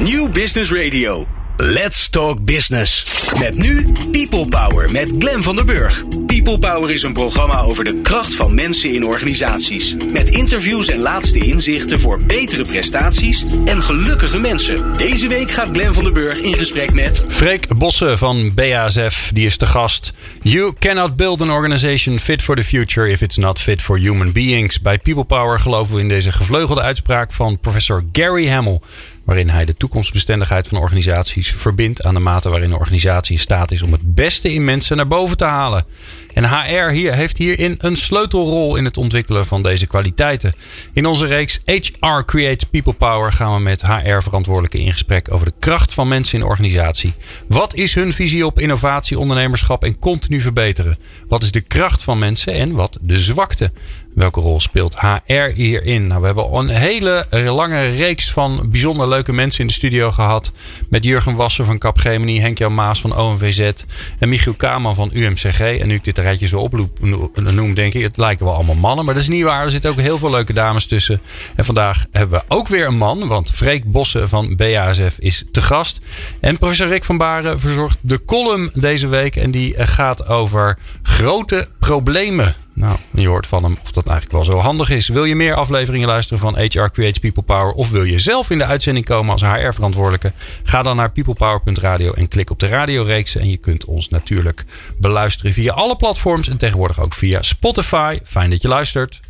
New Business Radio. Let's Talk Business. Met nu People Power met Glen van der Burg. People Power is een programma over de kracht van mensen in organisaties. Met interviews en laatste inzichten voor betere prestaties en gelukkige mensen. Deze week gaat Glen van der Burg in gesprek met... Freek Bossen van BASF, die is de gast. You cannot build an organization fit for the future if it's not fit for human beings. Bij People Power geloven we in deze gevleugelde uitspraak van professor Gary Hamel waarin hij de toekomstbestendigheid van organisaties verbindt aan de mate waarin een organisatie in staat is om het beste in mensen naar boven te halen. En HR hier heeft hierin een sleutelrol in het ontwikkelen van deze kwaliteiten. In onze reeks HR Creates People Power gaan we met HR-verantwoordelijken in gesprek over de kracht van mensen in de organisatie. Wat is hun visie op innovatie, ondernemerschap en continu verbeteren? Wat is de kracht van mensen en wat de zwakte? Welke rol speelt HR hierin? Nou, we hebben een hele lange reeks van bijzonder leuke mensen in de studio gehad. Met Jurgen Wasser van Capgemini, Henk-Jan Maas van OMVZ en Michiel Kaman van UMCG. En nu ik dit rijtje zo opnoem, denk ik, het lijken wel allemaal mannen. Maar dat is niet waar. Er zitten ook heel veel leuke dames tussen. En vandaag hebben we ook weer een man, want Freek Bossen van BASF is te gast. En professor Rick van Baren verzorgt de column deze week. En die gaat over grote problemen. Nou, je hoort van hem of dat eigenlijk wel zo handig is. Wil je meer afleveringen luisteren van HR Creates People Power? Of wil je zelf in de uitzending komen als HR-verantwoordelijke? Ga dan naar peoplepower.radio en klik op de radioreeks. En je kunt ons natuurlijk beluisteren via alle platforms en tegenwoordig ook via Spotify. Fijn dat je luistert.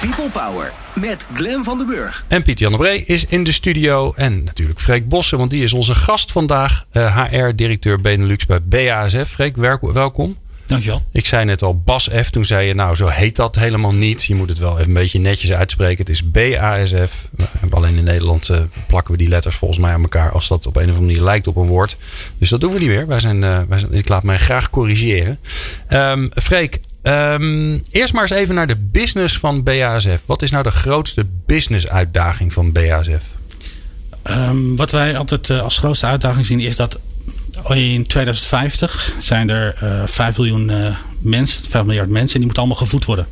People Power met Glen van den Burg. En Pieter Jan de Bree is in de studio. En natuurlijk Freek Bossen, want die is onze gast vandaag. HR-directeur Benelux bij BASF. Freek, welkom. Dankjewel. Ik zei net al Bas F. Toen zei je, nou zo heet dat helemaal niet. Je moet het wel even een beetje netjes uitspreken. Het is BASF. Alleen in Nederland uh, plakken we die letters volgens mij aan elkaar. Als dat op een of andere manier lijkt op een woord. Dus dat doen we niet meer. Wij zijn, uh, wij zijn ik laat mij graag corrigeren. Um, Freek, um, eerst maar eens even naar de business van BASF. Wat is nou de grootste business uitdaging van BASF? Um, wat wij altijd uh, als grootste uitdaging zien is dat in 2050 zijn er uh, 5 miljoen uh, mensen, 5 miljard mensen, en die moeten allemaal gevoed worden.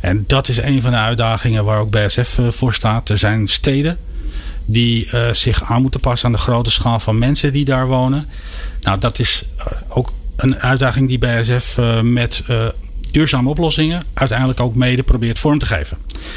En dat is een van de uitdagingen waar ook BSF uh, voor staat. Er zijn steden die zich aan moeten passen aan de grote schaal van mensen die daar wonen. Nou, dat is ook een uitdaging die BSF met duurzame oplossingen uiteindelijk ook mede probeert vorm te geven.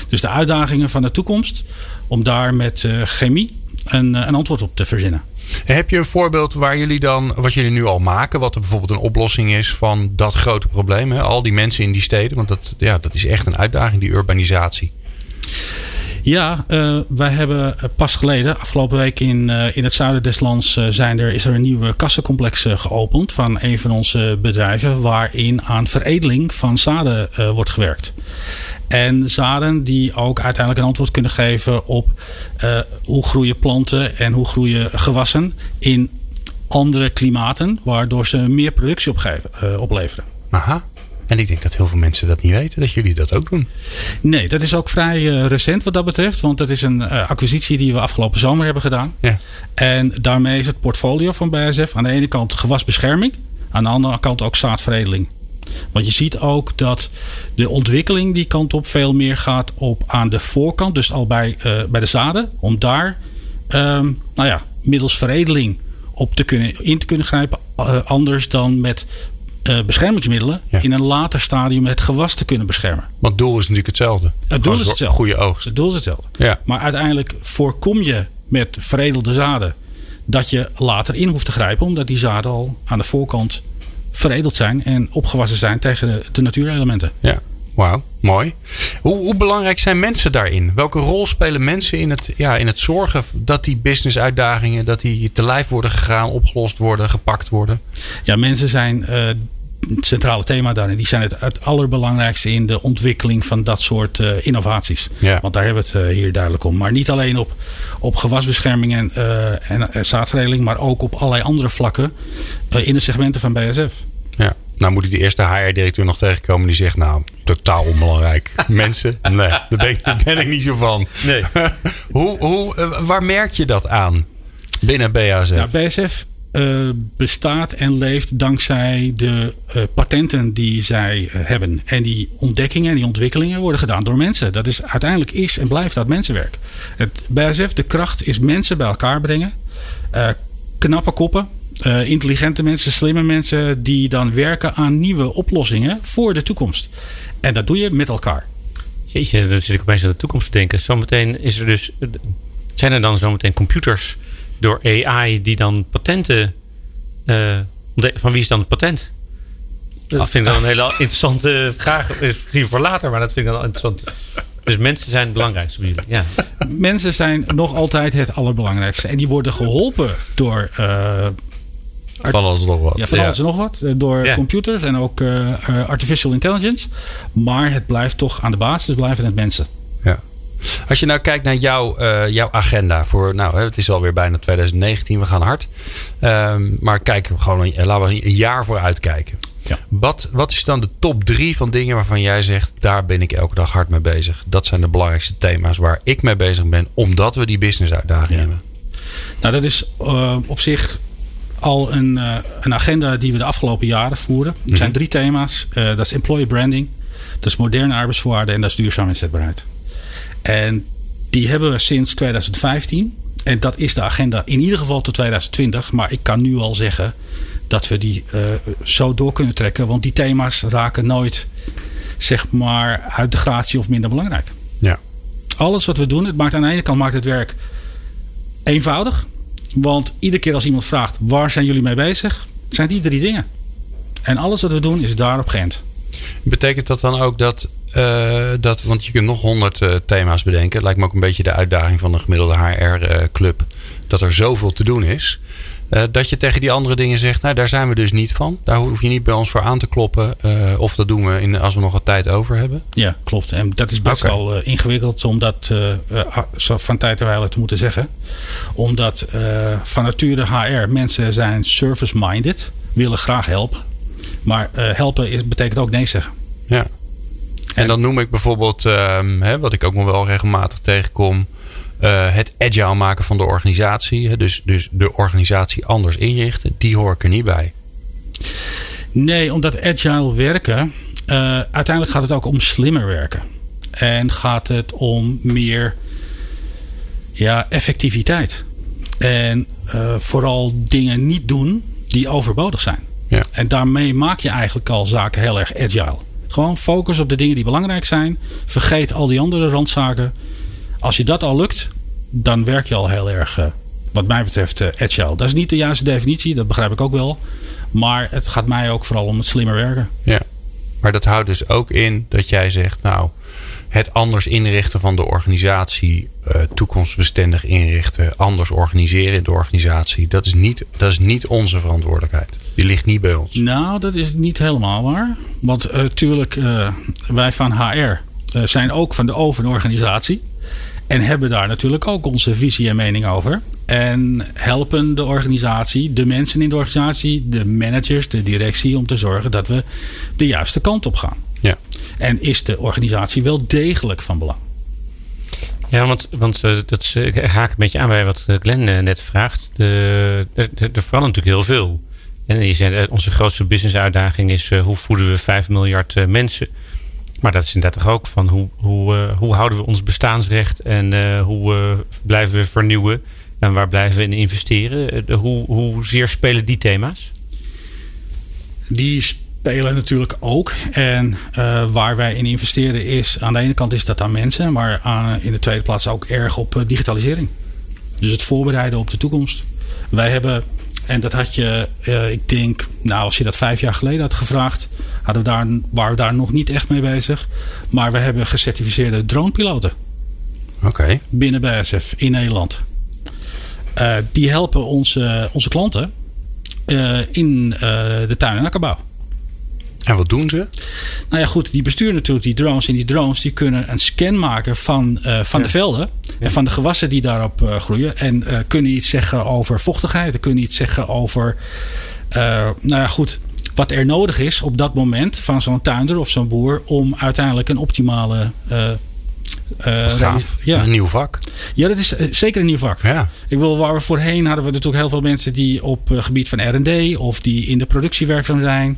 Dus de uitdagingen van de toekomst om daar met chemie een, een antwoord op te verzinnen. Heb je een voorbeeld waar jullie dan, wat jullie nu al maken, wat er bijvoorbeeld een oplossing is van dat grote probleem? Hè? Al die mensen in die steden, want dat, ja, dat is echt een uitdaging, die urbanisatie. Ja, uh, wij hebben pas geleden, afgelopen week in, uh, in het zuiden des lands, zijn er, is er een nieuwe kassencomplex geopend van een van onze bedrijven, waarin aan veredeling van zaden wordt gewerkt. En zaden die ook uiteindelijk een antwoord kunnen geven op uh, hoe groeien planten en hoe groeien gewassen in andere klimaten, waardoor ze meer productie opgeven, uh, opleveren. Aha. En ik denk dat heel veel mensen dat niet weten, dat jullie dat ook doen. Nee, dat is ook vrij uh, recent wat dat betreft. Want dat is een uh, acquisitie die we afgelopen zomer hebben gedaan. Ja. En daarmee is het portfolio van BASF aan de ene kant gewasbescherming. Aan de andere kant ook zaadveredeling. Want je ziet ook dat de ontwikkeling die kant op veel meer gaat op aan de voorkant. Dus al bij, uh, bij de zaden. Om daar um, nou ja, middels veredeling op te kunnen, in te kunnen grijpen. Uh, anders dan met uh, beschermingsmiddelen ja. in een later stadium het gewas te kunnen beschermen. Want het doel is natuurlijk hetzelfde. Het doel is hetzelfde. Goede oogst. Het doel is hetzelfde. Ja. Maar uiteindelijk voorkom je met veredelde zaden dat je later in hoeft te grijpen, omdat die zaden al aan de voorkant veredeld zijn en opgewassen zijn tegen de, de natuurelementen. Ja, wauw, mooi. Hoe, hoe, belangrijk zijn mensen daarin? Welke rol spelen mensen in het, ja, in het zorgen dat die business-uitdagingen dat die te lijf worden gegaan, opgelost worden, gepakt worden? Ja, mensen zijn uh, het centrale thema daarin. Die zijn het, het allerbelangrijkste in de ontwikkeling van dat soort uh, innovaties. Ja. Want daar hebben we het uh, hier duidelijk om. Maar niet alleen op, op gewasbescherming en, uh, en, en zaadveredeling, maar ook op allerlei andere vlakken in de segmenten van BSF. Ja. Nou moet ik de eerste HR-directeur nog tegenkomen die zegt... nou, totaal onbelangrijk. Mensen? Nee, daar ben ik, daar ben ik niet zo van. Nee. hoe, hoe, waar merk je dat aan binnen BASF? Nou, BASF uh, bestaat en leeft dankzij de uh, patenten die zij uh, hebben. En die ontdekkingen en die ontwikkelingen worden gedaan door mensen. Dat is uiteindelijk is en blijft dat mensenwerk. Het BASF, de kracht is mensen bij elkaar brengen. knappe koppen, intelligente mensen, slimme mensen die dan werken aan nieuwe oplossingen voor de toekomst. En dat doe je met elkaar. Jeetje, dan zit ik opeens aan de toekomst te denken. Zometeen is er dus. Zijn er dan zometeen computers door AI die dan patenten. Uh, van wie is dan het patent? Dat vind ik dan een hele interessante vraag. Misschien voor later, maar dat vind ik dan interessant. Dus mensen zijn het belangrijkste voor jullie. Ja. Mensen zijn nog altijd het allerbelangrijkste. En die worden geholpen door. Uh, van alles nog wat. Ja, van alles nog wat. Door ja. computers en ook uh, artificial intelligence. Maar het blijft toch aan de basis blijven het mensen. Ja. Als je nou kijkt naar jouw, uh, jouw agenda voor, nou, het is alweer bijna 2019, we gaan hard. Um, maar kijk, gewoon, laten we een jaar vooruit kijken. Ja. Wat, wat is dan de top drie van dingen waarvan jij zegt, daar ben ik elke dag hard mee bezig? Dat zijn de belangrijkste thema's waar ik mee bezig ben, omdat we die business uitdaging ja. hebben. Nou, dat is uh, op zich al een, uh, een agenda die we de afgelopen jaren voeren. Er zijn mhm. drie thema's. dat is employee branding, dat is moderne arbeidsvoorwaarden en dat is duurzame inzetbaarheid. En die hebben we sinds 2015. En dat is de agenda in ieder geval tot 2020. Maar ik kan nu al zeggen dat we die uh, zo door kunnen trekken. Want die thema's raken nooit, zeg maar, uit de gratie of minder belangrijk. Ja. Alles wat we doen, het maakt aan de ene kant maakt het werk eenvoudig. Want iedere keer als iemand vraagt, waar zijn jullie mee bezig? Zijn die drie dingen. En alles wat we doen is daarop geënt. Betekent dat dan ook dat uh, dat, want je kunt nog honderd uh, thema's bedenken. Het lijkt me ook een beetje de uitdaging van een gemiddelde HR-club. Uh, dat er zoveel te doen is. Eh, dat je tegen die andere dingen zegt, nou daar zijn we dus niet van. Daar hoef je niet bij ons voor aan te kloppen. of dat doen we in, als we nog wat tijd over hebben. Ja, klopt. En dat is best okay. wel ingewikkeld om dat van tijd tot wijle te moeten zeggen. Omdat van nature HR mensen zijn service-minded. Willen graag helpen. Maar helpen is, betekent ook nee zeggen. Ja. En dan noem ik bijvoorbeeld, um, hè, wat ik ook nog wel regelmatig tegenkom, uh, het agile maken van de organisatie. Hè, dus, dus de organisatie anders inrichten, die hoor ik er niet bij. Nee, omdat agile werken, uh, uiteindelijk gaat het ook om slimmer werken. En gaat het om meer ja, effectiviteit. En uh, vooral dingen niet doen die overbodig zijn. Ja. En daarmee maak je eigenlijk al zaken heel erg agile. Gewoon focus op de dingen die belangrijk zijn. Vergeet al die andere randzaken. Als je dat al lukt, dan werk je al heel erg, uh, wat mij betreft, uh, agile. Dat is niet de juiste definitie, dat begrijp ik ook wel. Maar het gaat mij ook vooral om het slimmer werken. Ja, maar dat houdt dus ook in dat jij zegt, nou, het anders inrichten van de organisatie, uh, toekomstbestendig inrichten, anders organiseren in de organisatie, dat is, niet, dat is niet onze verantwoordelijkheid. Die ligt niet bij ons. Nou, dat is niet helemaal waar. Want natuurlijk, uh, wij van HR zijn ook van de overorganisatie. En hebben daar natuurlijk ook onze visie en mening over. En helpen de organisatie, de mensen in de organisatie, de managers, de directie om te zorgen dat we de juiste kant op gaan. En is de organisatie wel degelijk van belang? Ja, want, want uh, dat haak een beetje aan bij wat Glenn uh, net vraagt. De, er, er verandert natuurlijk heel veel. En je zei, onze grootste business uitdaging is uh, hoe voeden we 5 miljard mensen. Maar dat is inderdaad toch ook van hoe, hoe, hoe houden we ons bestaansrecht en hoe blijven we vernieuwen en waar blijven we in investeren? hoe, hoe zeer spelen die thema's? Die spelen natuurlijk ook. En uh, waar wij in investeren is, aan de ene kant is dat aan mensen, maar aan, in de tweede plaats ook erg op uh, digitalisering. Dus het voorbereiden op de toekomst. Wij hebben, en dat had je, uh, ik denk, nou als je dat vijf jaar geleden had gevraagd, hadden we daar, waren we daar nog niet echt mee bezig. Maar we hebben gecertificeerde dronepiloten. Oké. Okay. Binnen BSF in Nederland. die helpen onze, onze klanten in de tuin- en akkerbouw. En wat doen ze? Nou ja, goed, die besturen natuurlijk die drones. En die drones die kunnen een scan maken van, uh, van de velden. En van de gewassen die daarop uh, groeien. En uh, kunnen iets zeggen over vochtigheid. Kunnen iets zeggen over. nou ja, goed. Wat er nodig is op dat moment van zo'n tuinder of zo'n boer. om uiteindelijk een optimale Uh. Ja. Een nieuw vak. Ja, dat is uh, zeker een nieuw vak. Ja. Ik wil, waar we voorheen hadden we natuurlijk heel veel mensen die op uh, gebied van R&D of die in de productie werkzaam zijn.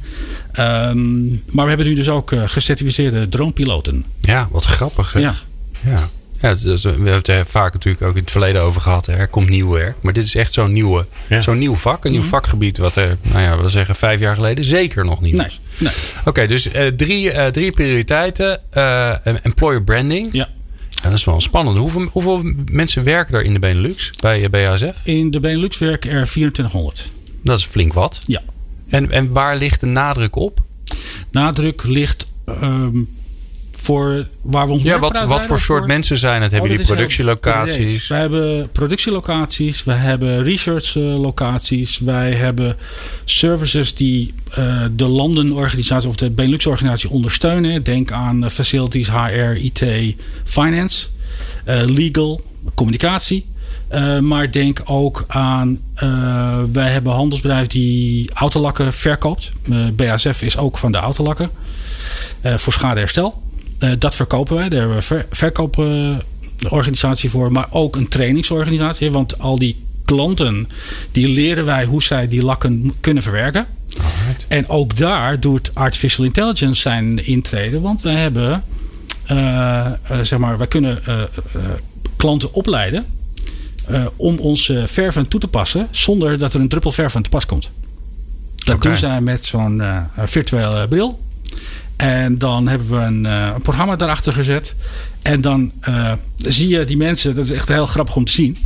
Um, maar we hebben nu dus ook gecertificeerde dronepiloten. Ja, wat grappig zeg. Ja. ja. Ja, we hebben het er vaak natuurlijk ook in het verleden over gehad. Er komt nieuw werk. Maar dit is echt zo'n nieuwe, Ja. zo'n nieuw vak. Een nieuw Mhm. vakgebied wat er, nou ja, we zeggen vijf jaar geleden zeker nog niet Nee, was. nee. Oké, dus eh, drie, eh, drie prioriteiten. Eh, employer branding. Ja. Ja, dat is wel spannend. Hoeveel, hoeveel mensen werken er in de Benelux bij eh, BASF? In de Benelux werken er 2400. Dat is flink wat. Ja. En, en waar ligt de nadruk op? Nadruk ligt ehm, voor waar we ons Ja, wat, voor wat voor soort mensen zijn het? Hebben Oh, jullie productielocaties? Wij hebben productielocaties, we hebben researchlocaties, wij hebben services die eh, de landenorganisatie of de Benelux-organisatie ondersteunen. Denk aan eh, facilities, HR, IT, finance, eh, legal, communicatie. Maar denk ook aan, wij hebben handelsbedrijf die autolakken verkoopt. BASF is ook van de autolakken voor schadeherstel. Eh, dat verkopen wij. Daar hebben we ver, verkooporganisatie voor. Maar ook een trainingsorganisatie. Want al die klanten, die leren wij hoe zij die lakken kunnen verwerken. Alright. En ook daar doet artificial intelligence zijn intrede. Want wij hebben, eh, zeg maar, wij kunnen klanten opleiden om onze verven toe te passen zonder dat er een druppel verf aan te pas komt. Dat doen zij met zo'n virtuele bril. En dan hebben we een, eh, een programma daarachter gezet. En dan eh, zie je die mensen, dat is echt heel grappig om te zien.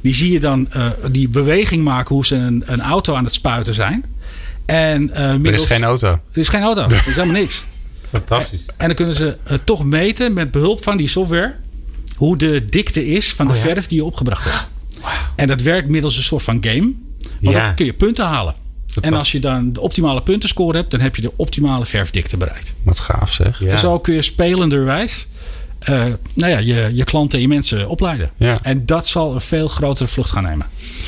Die zie je dan eh, die beweging maken hoe ze een, een auto aan het spuiten zijn. En, eh, Er is middels- geen auto. er is geen auto. Er is helemaal niks. Fantastisch. En dan kunnen ze toch meten met behulp van die software. hoe de dikte is van de Oh ja? verf die je opgebracht hebt. En dat werkt middels een soort van game. Want Ja. dan kun je punten halen. En als je dan de optimale puntenscore hebt, dan heb je de optimale verfdikte bereikt. Wat gaaf zeg. Ja. En zo kun je spelenderwijs eh, nou ja, je, je klanten en je mensen opleiden. Ja. En dat zal een veel grotere vlucht gaan nemen.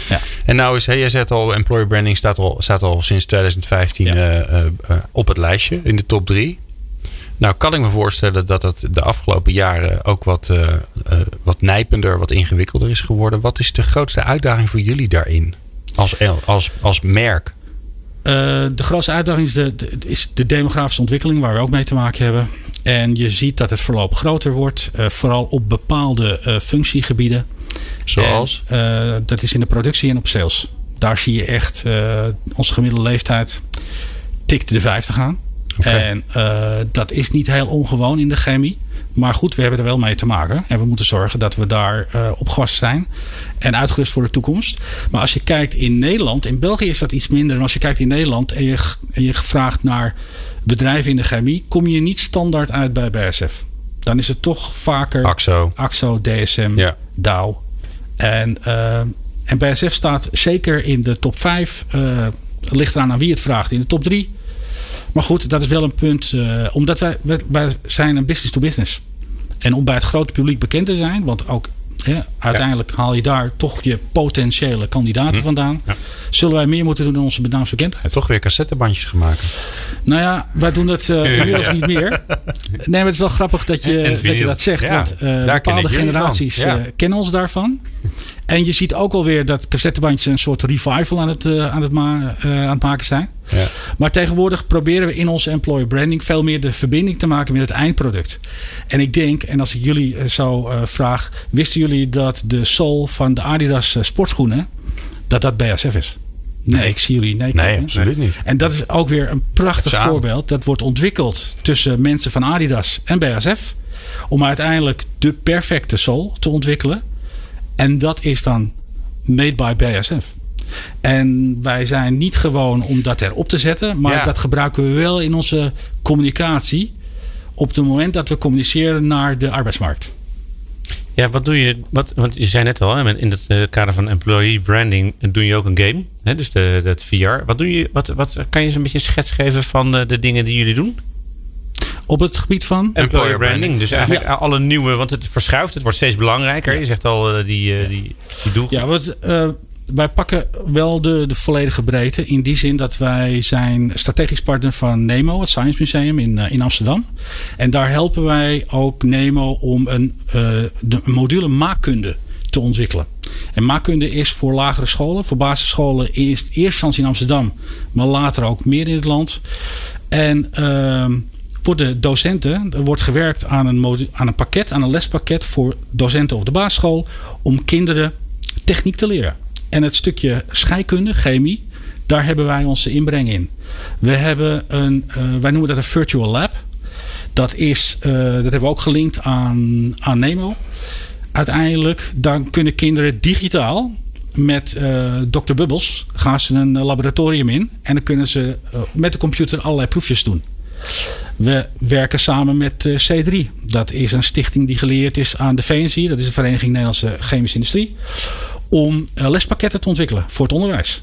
Ja. En nou is, hey, jij zegt al, employer branding staat al, staat al sinds 2015 Ja. eh, eh, eh, op het lijstje in de top 3. Nou kan ik me voorstellen dat het de afgelopen jaren ook wat, eh, eh, wat nijpender, wat ingewikkelder is geworden. Wat is de grootste uitdaging voor jullie daarin? Als, als, als merk? Eh, de grootste uitdaging is de, de- is de demografische ontwikkeling, waar we ook mee te maken hebben. En je ziet dat het verloop groter wordt, eh, vooral op bepaalde eh, functiegebieden. Zoals? En, dat is in de productie en op sales. Daar zie je echt onze gemiddelde leeftijd tikt de 50 aan. En dat is niet heel ongewoon in de chemie. Maar goed, we hebben er wel mee te maken. En we moeten zorgen dat we daar eh opgewassen zijn. En uitgerust voor de toekomst. Maar als je kijkt in Nederland. In België is dat iets minder. En als je kijkt in Nederland en je, en je vraagt naar bedrijven in de chemie. Kom je niet standaard uit bij BASF. Dan is het toch vaker Axo. AXO, DSM, Ja. Dow. En, eh, en BASF staat zeker in de top 5. eh ligt eraan aan wie het vraagt. In de top 3. Maar goed, dat is wel een punt. eh, omdat wij, wij, wij zijn een business to business. En om bij het grote publiek bekend te zijn. Want ook hè, uiteindelijk haal je daar toch je potentiële kandidaten vandaan. Ja. Zullen wij meer moeten doen in onze naamsbekendheid? Toch weer cassettebandjes gemaakt. Nou ja, wij doen dat eh, inmiddels niet meer. Nee, maar het is wel grappig dat je, En dat, je vinyl. dat zegt. Ja, want ken bepaalde generaties. Ja. eh, kennen ons daarvan. En je ziet ook alweer dat cassettebandjes een soort revival aan het, aan het, ma- aan het maken zijn. Ja. Maar tegenwoordig proberen we in onze employer branding veel meer de verbinding te maken met het eindproduct. En ik denk, en als ik jullie zo eh, vraag, wisten jullie dat de sol van de Adidas sportschoenen, dat dat BASF is? Nee, ik zie jullie nee. Nee, absoluut niet. En dat is ook weer een prachtig Samen. voorbeeld. Dat wordt ontwikkeld tussen mensen van Adidas en BASF. Om uiteindelijk de perfecte sol te ontwikkelen. En dat is dan made by BASF. En wij zijn niet gewoon om dat erop te zetten. Maar Ja. dat gebruiken we wel in onze communicatie. Op het moment dat we communiceren naar de arbeidsmarkt. Ja, wat doe je? Wat, want je zei net al, hè, in het eh, kader van employee branding doe je ook een game. Hè, dus de, dat VR. Wat doe je? Wat, wat, kan je eens een beetje een schets geven van eh, de dingen die jullie doen? Op het gebied van. Employer branding. Dus eigenlijk Ja. alle nieuwe, want het verschuift, het wordt steeds belangrijker. Je zegt al, eh, die, die, die doel. Ja, wat, eh, wij pakken wel de, de volledige breedte. In die zin dat wij zijn strategisch partner van NEMO, het Science Museum in, in Amsterdam. En daar helpen wij ook NEMO om een, de module maakkunde te ontwikkelen. En maakkunde is voor lagere scholen, voor basisscholen eerst, eerst in Amsterdam, maar later ook meer in het land. En uh, voor de docenten er wordt gewerkt aan een, aan een pakket, aan een lespakket voor docenten op de basisschool om kinderen techniek te leren. En het stukje scheikunde, chemie, daar hebben wij onze inbreng in. We hebben een, uh, wij noemen dat een virtual lab. Dat, is, uh, dat hebben we ook gelinkt aan, aan Nemo uiteindelijk dan kunnen kinderen digitaal met uh, Dr. Bubbles gaan ze een laboratorium in en dan kunnen ze met de computer allerlei proefjes doen. We werken samen met uh, C3. Dat is een stichting die geleerd is aan de VNC, dat is de Vereniging Nederlandse Chemische Industrie, om lespakketten te ontwikkelen voor het onderwijs.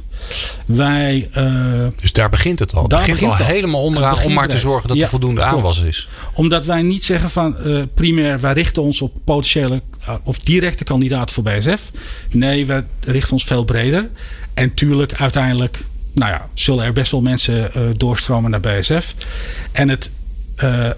Wij, uh, dus daar begint het al. Daar begint, al helemaal onderaan om maar te zorgen dat er voldoende aanwas is. Omdat wij niet zeggen van uh, primair wij richten ons op potentiële uh, of directe kandidaten voor BSF. Nee, we richten ons veel breder. En tuurlijk uiteindelijk nou ja, zullen er best wel mensen doorstromen naar BSF. En het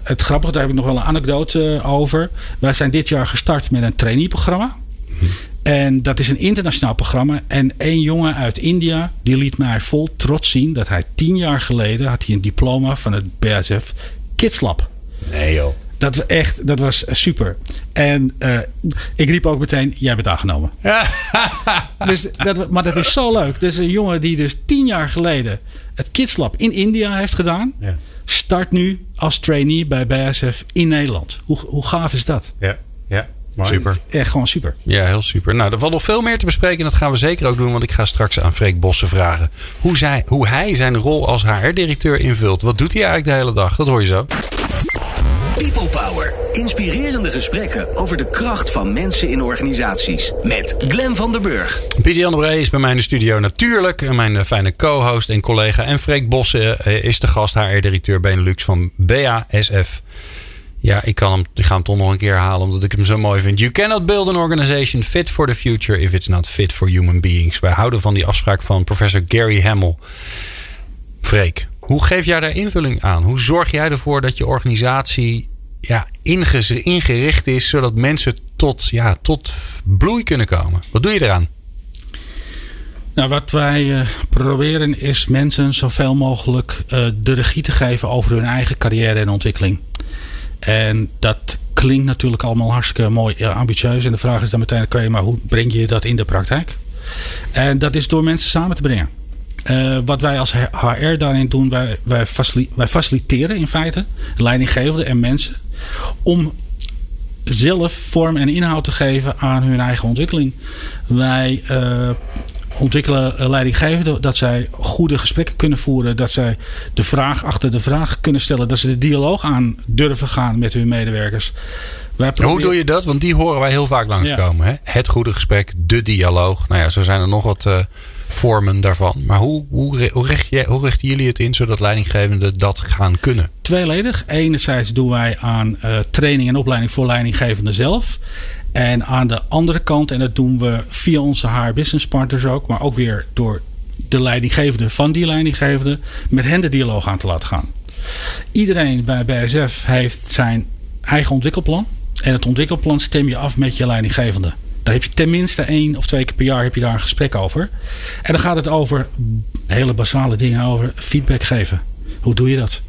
het grappige, daar heb ik nog wel een anekdote over. Wij zijn dit jaar gestart met een traineeprogramma. Mm en dat is een internationaal programma. En één jongen uit India, die liet mij vol trots zien dat hij tien jaar geleden had hij een diploma van het BSF Kids Lab. Nee joh. Dat, was echt, dat was super. En uh, ik riep ook meteen, jij bent aangenomen. dus dat, maar dat is zo leuk. Dus een jongen die dus tien jaar geleden het Kids Lab in India heeft gedaan. Ja. Start nu als trainee bij BSF in Nederland. Hoe, hoe gaaf is dat? Ja, ja. Super. Echt gewoon super. Ja, heel super. Nou, er valt nog veel meer te bespreken. En dat gaan we zeker ook doen. Want ik ga straks aan Freek Bossen vragen hoe, zij, hoe hij zijn rol als HR-directeur invult. Wat doet hij eigenlijk de hele dag? Dat hoor je zo. People Power. Inspirerende gesprekken over de kracht van mensen in organisaties. Met Glen van der Burg. Pieter Jan de is bij mij in de studio natuurlijk. En mijn fijne co-host en collega. En Freek Bossen eh, is de gast HR-directeur Benelux van BASF. Ja, ik, kan hem, ga hem toch nog een keer halen omdat ik hem zo mooi vind. You cannot build an organization fit for the future if it's not fit for human beings. Wij houden van die afspraak van professor Gary Hamel. Freek, hoe geef jij daar invulling aan? Hoe zorg jij ervoor dat je organisatie ja, ingericht is zodat mensen tot, ja, tot bloei kunnen komen? Wat doe je eraan? Nou, wat wij uh, proberen is mensen zoveel mogelijk uh, de regie te geven over hun eigen carrière en ontwikkeling. En dat klinkt natuurlijk allemaal hartstikke mooi ja, ambitieus. En de vraag is dan meteen, maar hoe breng je dat in de praktijk? En dat is door mensen samen te brengen. Uh, wat wij als HR daarin doen, wij, wij, faciliteren in feite leidinggevenden en mensen om zelf vorm en inhoud te geven aan hun eigen ontwikkeling. Wij uh, ontwikkelen leidinggevenden. Dat zij goede gesprekken kunnen voeren. Dat zij de vraag achter de vraag kunnen stellen. Dat ze de dialoog aan durven gaan met hun medewerkers. Hoe doe je dat? Want die horen wij heel vaak langskomen. Ja. Het goede gesprek, de dialoog. Nou ja, zo zijn er nog wat uh, vormen daarvan. Maar hoe, hoe, hoe, richt je, hoe richten jullie het in zodat leidinggevenden dat gaan kunnen? Tweeledig. Enerzijds doen wij aan uh, training en opleiding voor leidinggevenden zelf. En aan de andere kant, en dat doen we via onze HR business partners ook, maar ook weer door de leidinggevende van die leidinggevende, met hen de dialoog aan te laten gaan. Iedereen bij BSF heeft zijn eigen ontwikkelplan. En het ontwikkelplan stem je af met je leidinggevende. Daar heb je tenminste één of twee keer per jaar heb je daar een gesprek over. En dan gaat het over hele basale dingen over feedback geven. Hoe doe je dat?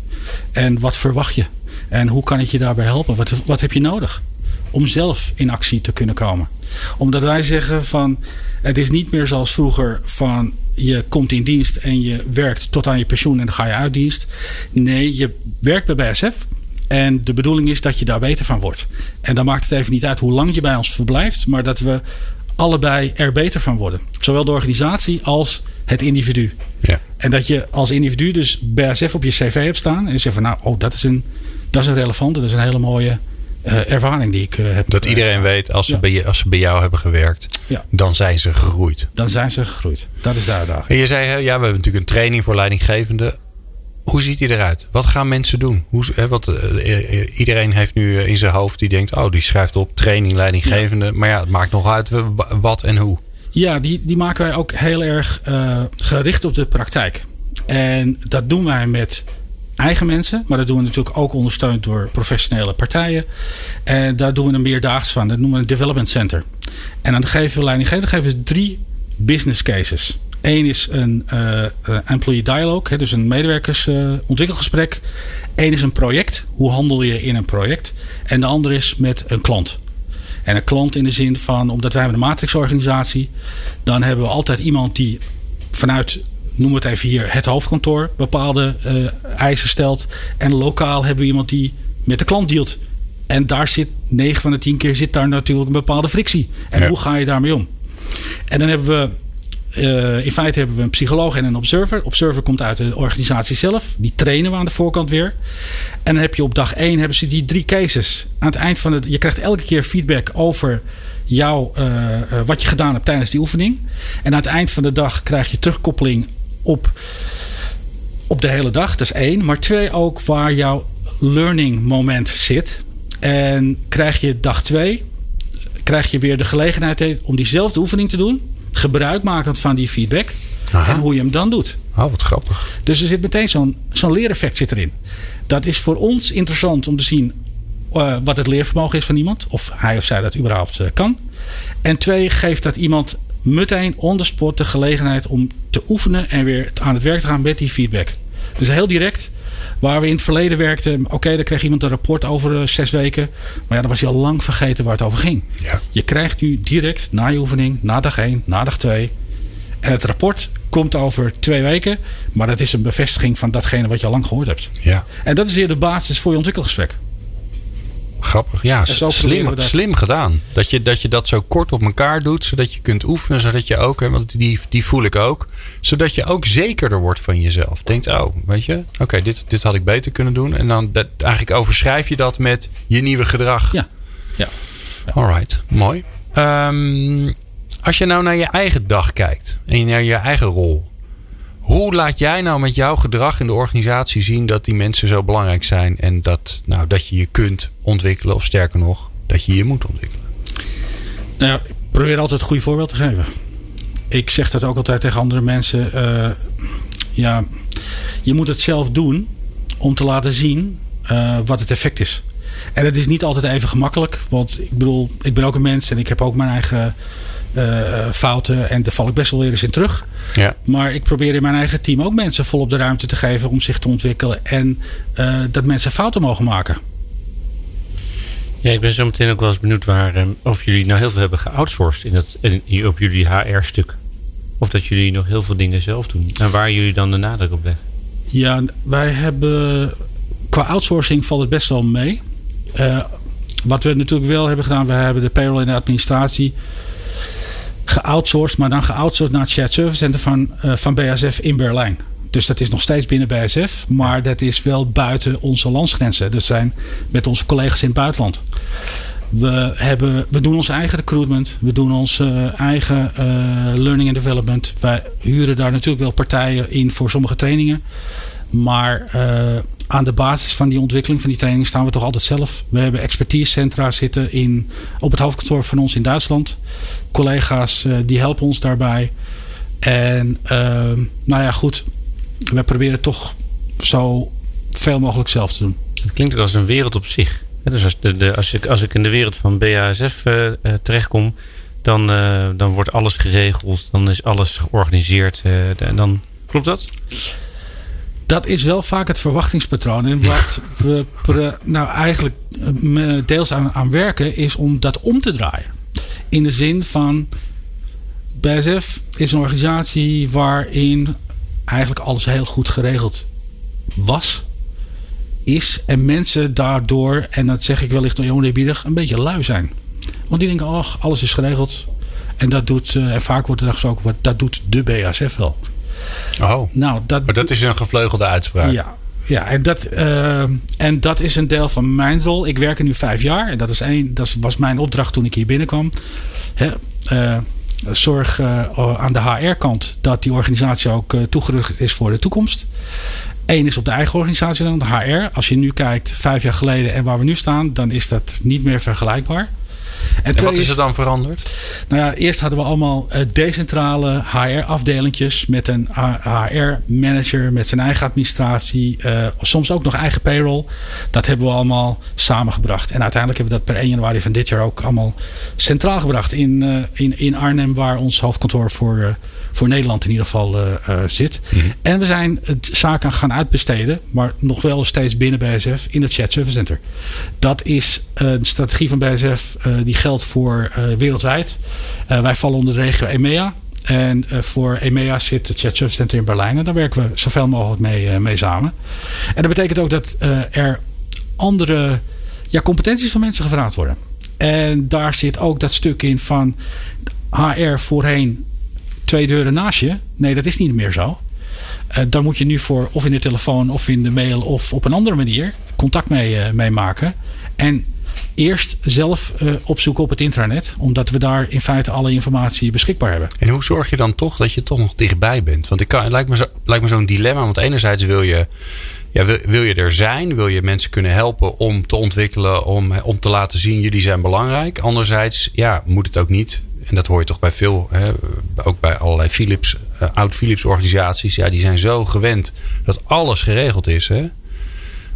En wat verwacht je? En hoe kan ik je daarbij helpen? Wat, wat heb je nodig? Om zelf in actie te kunnen komen. Omdat wij zeggen van het is niet meer zoals vroeger van je komt in dienst en je werkt tot aan je pensioen en dan ga je uit dienst. Nee, je werkt bij BSF. En de bedoeling is dat je daar beter van wordt. En dan maakt het even niet uit hoe lang je bij ons verblijft, maar dat we allebei er beter van worden. Zowel de organisatie als het individu. Ja. En dat je als individu dus BSF op je cv hebt staan en je zegt van nou, oh, dat is een, dat is een relevante, dat is een hele mooie ervaring die ik uh, heb. Dat iedereen weet, als ze, ja. bij, als ze bij jou hebben gewerkt, ja. dan zijn ze gegroeid. Dan zijn ze gegroeid. Dat is de uitdaging. En je zei, ja, we hebben natuurlijk een training voor leidinggevenden. Hoe ziet die eruit? Wat gaan mensen doen? Hoe, hè, wat, uh, iedereen heeft nu in zijn hoofd die denkt, oh, die schrijft op training leidinggevende. Ja. Maar ja, het maakt nog uit wat en hoe. Ja, die, die maken wij ook heel erg uh, gericht op de praktijk. En dat doen wij met eigen mensen. Maar dat doen we natuurlijk ook ondersteund door professionele partijen. En daar doen we een meerdaags van. Dat noemen we een development center. En dan geven we leiding geven, we drie business cases. Eén is een uh, employee dialogue, dus een medewerkersontwikkelgesprek. Eén is een project. Hoe handel je in een project? En de andere is met een klant. En een klant in de zin van, omdat wij hebben een matrixorganisatie, dan hebben we altijd iemand die vanuit, noem het even hier, het hoofdkantoor bepaalde uh, eisen stelt. En lokaal hebben we iemand die met de klant dealt. En daar zit 9 van de 10 keer zit daar natuurlijk een bepaalde frictie. En ja. hoe ga je daarmee om? En dan hebben we uh, in feite hebben we een psycholoog en een observer. Observer komt uit de organisatie zelf. Die trainen we aan de voorkant weer. En dan heb je op dag 1 hebben ze die drie cases. Aan het eind van het, je krijgt elke keer feedback over jou, uh, uh, wat je gedaan hebt tijdens die oefening. En aan het eind van de dag krijg je terugkoppeling op, op de hele dag. Dat is één. Maar twee ook waar jouw learning moment zit. En krijg je dag 2, krijg je weer de gelegenheid om diezelfde oefening te doen gebruik makend van die feedback. Aha. En hoe je hem dan doet. Oh, wat grappig. Dus er zit meteen zo'n zo'n leereffect zit erin. Dat is voor ons interessant om te zien uh, wat het leervermogen is van iemand. Of hij of zij dat überhaupt uh, kan. En twee, geeft dat iemand meteen on the spot de gelegenheid om te oefenen en weer aan het werk te gaan met die feedback. Dus heel direct. Waar we in het verleden werkten, oké, okay, dan kreeg iemand een rapport over uh, zes weken. Maar ja, dan was hij al lang vergeten waar het over ging. Ja. Je krijgt nu direct na je oefening, na dag 1, na dag 2. En het rapport komt over twee weken. Maar dat is een bevestiging van datgene wat je al lang gehoord hebt. Ja. En dat is weer de basis voor je ontwikkelgesprek. Grappig, ja. Slim, slim gedaan. Dat je, dat je dat zo kort op elkaar doet, zodat je kunt oefenen, zodat je ook, want die, die voel ik ook, zodat je ook zekerder wordt van jezelf. Denkt, oh, weet je, oké, okay, dit, dit had ik beter kunnen doen. En dan dat, eigenlijk overschrijf je dat met je nieuwe gedrag. Ja. ja. ja. Alright, mooi. Um, als je nou naar je eigen dag kijkt en naar je eigen rol. Hoe laat jij nou met jouw gedrag in de organisatie zien dat die mensen zo belangrijk zijn en dat, nou, dat je je kunt ontwikkelen, of sterker nog, dat je je moet ontwikkelen? Nou ja, ik probeer altijd het goede voorbeeld te geven. Ik zeg dat ook altijd tegen andere mensen. Uh, ja, je moet het zelf doen om te laten zien uh, wat het effect is. En het is niet altijd even gemakkelijk. Want ik bedoel, ik ben ook een mens en ik heb ook mijn eigen fouten. En daar val ik best wel weer eens in terug. Ja. Maar ik probeer in mijn eigen team ook mensen volop de ruimte te geven om zich te ontwikkelen. En uh, dat mensen fouten mogen maken. Ja, ik ben zo meteen ook wel eens benieuwd waar, um, of jullie nou heel veel hebben geoutsourced in dat, in, op jullie HR-stuk. Of dat jullie nog heel veel dingen zelf doen. En waar jullie dan de nadruk op leggen. Ja, wij hebben. Qua outsourcing valt het best wel mee. Uh, wat we natuurlijk wel hebben gedaan, we hebben de payroll en de administratie geoutsourced, maar dan geoutsourced naar het Shared Service Center van, uh, van BASF in Berlijn. Dus dat is nog steeds binnen BASF, maar dat is wel buiten onze landsgrenzen. Dat zijn met onze collega's in het buitenland. We, hebben, we doen onze eigen recruitment. We doen onze uh, eigen uh, learning and development. Wij huren daar natuurlijk wel partijen in voor sommige trainingen. Maar aan de basis van die ontwikkeling van die training staan we toch altijd zelf. We hebben expertisecentra zitten in, op het hoofdkantoor van ons in Duitsland. Collega's uh, die helpen ons daarbij. En uh, nou ja, goed. We proberen toch zo veel mogelijk zelf te doen. Het klinkt ook als een wereld op zich. Dus als, de, de, als, ik, als ik in de wereld van BASF uh, terechtkom, dan, dan wordt alles geregeld. Dan is alles georganiseerd. en dan, klopt dat? Dat is wel vaak het verwachtingspatroon. En wat we nou eigenlijk deels aan, aan werken, is om dat om te draaien. In de zin van BSF is een organisatie waarin eigenlijk alles heel goed geregeld was, is. En mensen daardoor, en dat zeg ik wellicht oneerbiedig, een beetje lui zijn. Want die denken, oh, alles is geregeld. En dat doet, en vaak wordt er gesproken, dat doet de BASF wel. Oh, nou, dat, maar dat is een gevleugelde uitspraak. Ja, ja en, dat, uh, en dat is een deel van mijn rol. Ik werk er nu vijf jaar. En dat, is een, dat was mijn opdracht toen ik hier binnenkwam. Hè, uh, zorg uh, aan de HR-kant dat die organisatie ook toegerust is voor de toekomst. Eén is op de eigen organisatie dan, de HR. Als je nu kijkt, vijf jaar geleden en waar we nu staan, dan is dat niet meer vergelijkbaar. En, wat is er dan veranderd? Nou ja, eerst hadden we allemaal uh, decentrale HR-afdelingjes met een HR-manager met zijn eigen administratie. Uh, soms ook nog eigen payroll. Dat hebben we allemaal samengebracht. En uiteindelijk hebben we dat per 1 januari van dit jaar ook allemaal centraal gebracht in, uh, in, in Arnhem, waar ons hoofdkantoor voor voor Nederland in ieder geval uh, zit. Mhm. En we zijn het zaken gaan uitbesteden, maar nog wel steeds binnen BSF in het Chat Service Center. Dat is een strategie van BSF uh, die geldt voor wereldwijd. wij vallen onder de regio EMEA. En voor EMEA zit het Chat Service Center in Berlijn. En daar werken we zoveel mogelijk mee, mee samen. En dat betekent ook dat er andere ja, competenties van mensen gevraagd worden. En daar zit ook dat stuk in van HR voorheen twee deuren naast je. Nee, dat is niet meer zo. Uh, daar moet je nu voor of in de telefoon of in de mail of op een andere manier contact mee, uh, maken. En eerst zelf uh, opzoeken op het intranet. Omdat we daar in feite alle informatie beschikbaar hebben. En hoe zorg je dan toch dat je toch nog dichtbij bent? Want ik het lijkt me, lijkt me zo'n dilemma. Want enerzijds wil je, ja, wil, wil, je er zijn. Wil je mensen kunnen helpen om te ontwikkelen. Om, om te laten zien jullie zijn belangrijk. Anderzijds ja, moet het ook niet en dat hoor je toch bij veel, hè, ook bij allerlei Philips, uh, oud-Philips organisaties. Ja, die zijn zo gewend dat alles geregeld is. Hè?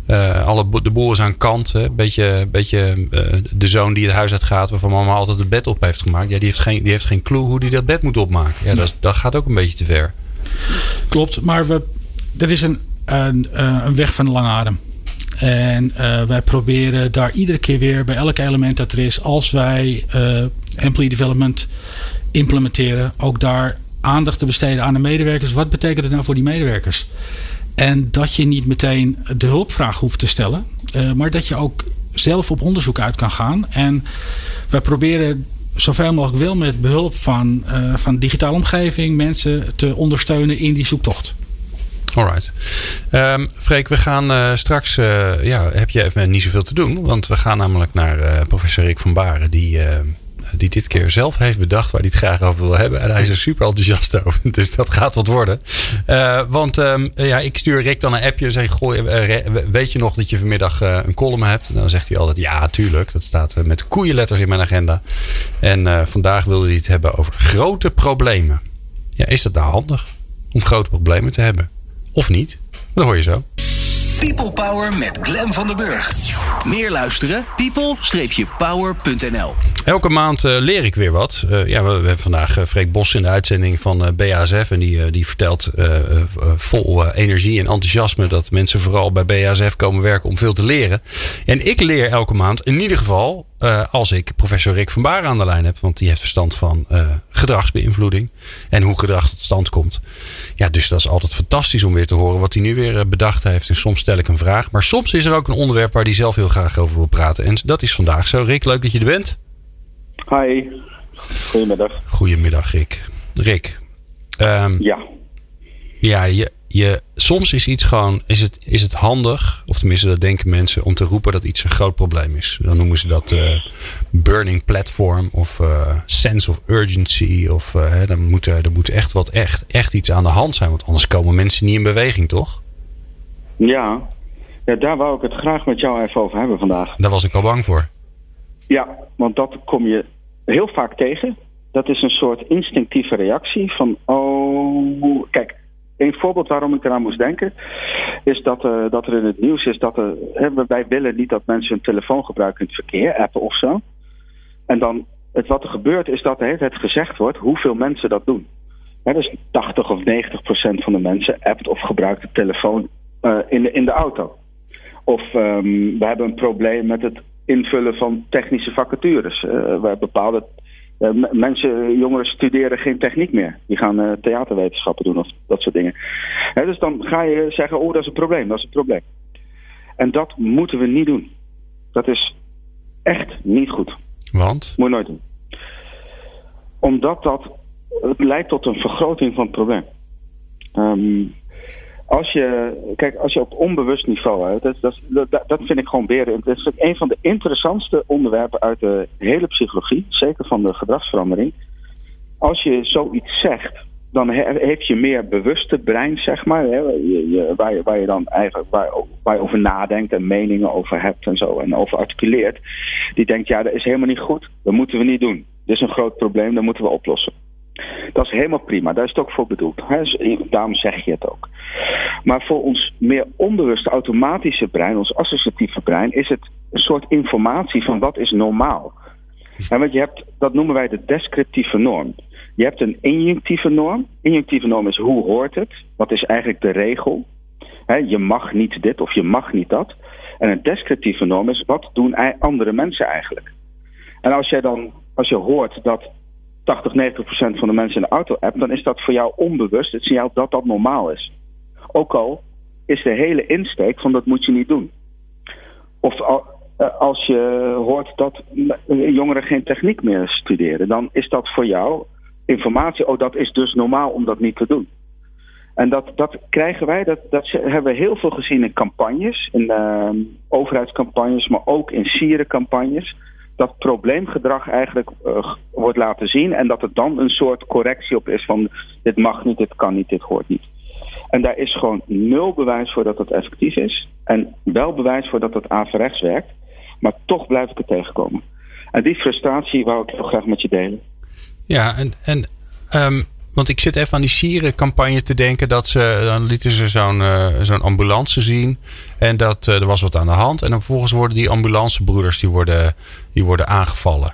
Uh, alle de boer is aan kant. Beetje, beetje uh, de zoon die het huis uit gaat, waarvan mama altijd het bed op heeft gemaakt. Ja, die heeft geen, die heeft geen clue hoe die dat bed moet opmaken. Ja, dat, dat gaat ook een beetje te ver. Klopt, maar we, dat is een, een, een weg van lange adem. En wij proberen daar iedere keer weer bij elk element dat er is, als wij employee development implementeren, ook daar aandacht te besteden aan de medewerkers. Wat betekent het nou voor die medewerkers? En dat je niet meteen de hulpvraag hoeft te stellen, uh, maar dat je ook zelf op onderzoek uit kan gaan. En wij proberen zoveel mogelijk wel met behulp van, uh, van digitale omgeving mensen te ondersteunen in die zoektocht. Alright. Um, Freek, we gaan uh, straks. Ja, heb je even niet zoveel te doen? Want we gaan namelijk naar professor Rick van Baren. Die, die dit keer zelf heeft bedacht waar hij het graag over wil hebben. En hij is er super enthousiast over. Dus dat gaat wat worden. want um, ja, ik stuur Rick dan een appje en zeg: Gooi, Weet je nog dat je vanmiddag een column hebt? En dan zegt hij altijd: Ja, tuurlijk. Dat staat met koeienletters in mijn agenda. En vandaag wilde hij het hebben over grote problemen. Ja, is dat nou handig? Om grote problemen te hebben? Of niet? Dat hoor je zo. People Power met Glen van der Burg. Meer luisteren? people-power.nl Elke maand uh, leer ik weer wat. Uh, ja, we, we, hebben vandaag uh, Freek Bos in de uitzending van BASF. En die, die vertelt vol energie en enthousiasme dat mensen vooral bij BASF komen werken om veel te leren. En ik leer elke maand in ieder geval als ik professor Rick van Baren aan de lijn heb. Want die heeft verstand van gedragsbeïnvloeding en hoe gedrag tot stand komt. Ja, dus dat is altijd fantastisch om weer te horen wat hij nu weer bedacht heeft. En soms stel ik een vraag. Maar soms is er ook een onderwerp waar hij zelf heel graag over wil praten. En dat is vandaag zo. Rick, leuk dat je er bent. Hi. Goedemiddag. Goedemiddag, Rick. Rick. Um, ja. Ja, je, je, soms is iets gewoon, is het, is het handig, of tenminste dat denken mensen, om te roepen dat iets een groot probleem is. Dan noemen ze dat uh, burning platform of uh, sense of urgency. Of uh, dan, moet er, er moet echt wat echt, echt iets aan de hand zijn, want anders komen mensen niet in beweging, toch? Ja. ja, daar wou ik het graag met jou even over hebben vandaag. Daar was ik al bang voor. Ja, want dat kom je heel vaak tegen. Dat is een soort instinctieve reactie van, oh, kijk, een voorbeeld waarom ik eraan moest denken, is dat, uh, dat er in het nieuws is dat er, hè, wij willen niet dat mensen hun telefoon gebruiken in het verkeer, appen of zo. En dan, het, wat er gebeurt is dat er het gezegd wordt hoeveel mensen dat doen. Hè, dus 80 of 90 procent van de mensen appt of gebruikt de telefoon uh, in, de, in de auto. Of um, we hebben een probleem met het invullen van technische vacatures. Uh, waar bepaalde mensen, jongeren studeren geen techniek meer. Die gaan uh, theaterwetenschappen doen of dat soort dingen. He, dus dan ga je zeggen, oh dat is een probleem, dat is een probleem. En dat moeten we niet doen. Dat is echt niet goed. Want? Moet je nooit doen. Omdat dat het leidt tot een vergroting van het probleem. Um, als je, kijk, als je op onbewust niveau, dat, dat, dat, dat vind ik gewoon weer. Dat is een van de interessantste onderwerpen uit de hele psychologie, zeker van de gedragsverandering. Als je zoiets zegt, dan heeft je meer bewuste brein, zeg maar. Hè, je, waar, je, waar je dan eigenlijk waar, waar je over nadenkt en meningen over hebt en zo. En over articuleert. Die denkt, ja, dat is helemaal niet goed. Dat moeten we niet doen. Dit is een groot probleem, dat moeten we oplossen. Dat is helemaal prima, daar is het ook voor bedoeld. Dus daarom zeg je het ook. Maar voor ons meer onbewuste automatische brein, ons associatieve brein, is het een soort informatie van wat is normaal. En want je hebt, dat noemen wij de descriptieve norm. Je hebt een injunctieve norm. Injunctieve norm is hoe hoort het? Wat is eigenlijk de regel? je mag niet dit of je mag niet dat. En een descriptieve norm is wat doen andere mensen eigenlijk? En als jij dan, als je hoort dat 80, 90 procent van de mensen in de auto hebt, dan is dat voor jou onbewust het signaal dat dat normaal is. Ook al is de hele insteek van dat moet je niet doen. Of eh, als je hoort dat jongeren geen techniek meer studeren, dan is dat voor jou informatie. Oh, dat is dus normaal om dat niet te doen. En dat, dat krijgen wij, dat, dat hebben we heel veel gezien in campagnes, in uh, overheidscampagnes, maar ook in sierencampagnes. Dat probleemgedrag eigenlijk uh, wordt laten zien en dat er dan een soort correctie op is van dit mag niet, dit kan niet, dit hoort niet. En daar is gewoon nul bewijs voor dat het effectief is. En wel bewijs voor dat het averechts werkt. Maar toch blijf ik het tegenkomen. En die frustratie wou ik heel graag met je delen. Ja, en, en um, want ik zit even aan die sierencampagne te denken. Dat ze, dan lieten ze zo'n uh, zo'n ambulance zien. En dat uh, er was wat aan de hand. En dan vervolgens worden die ambulancebroeders die worden, die worden aangevallen.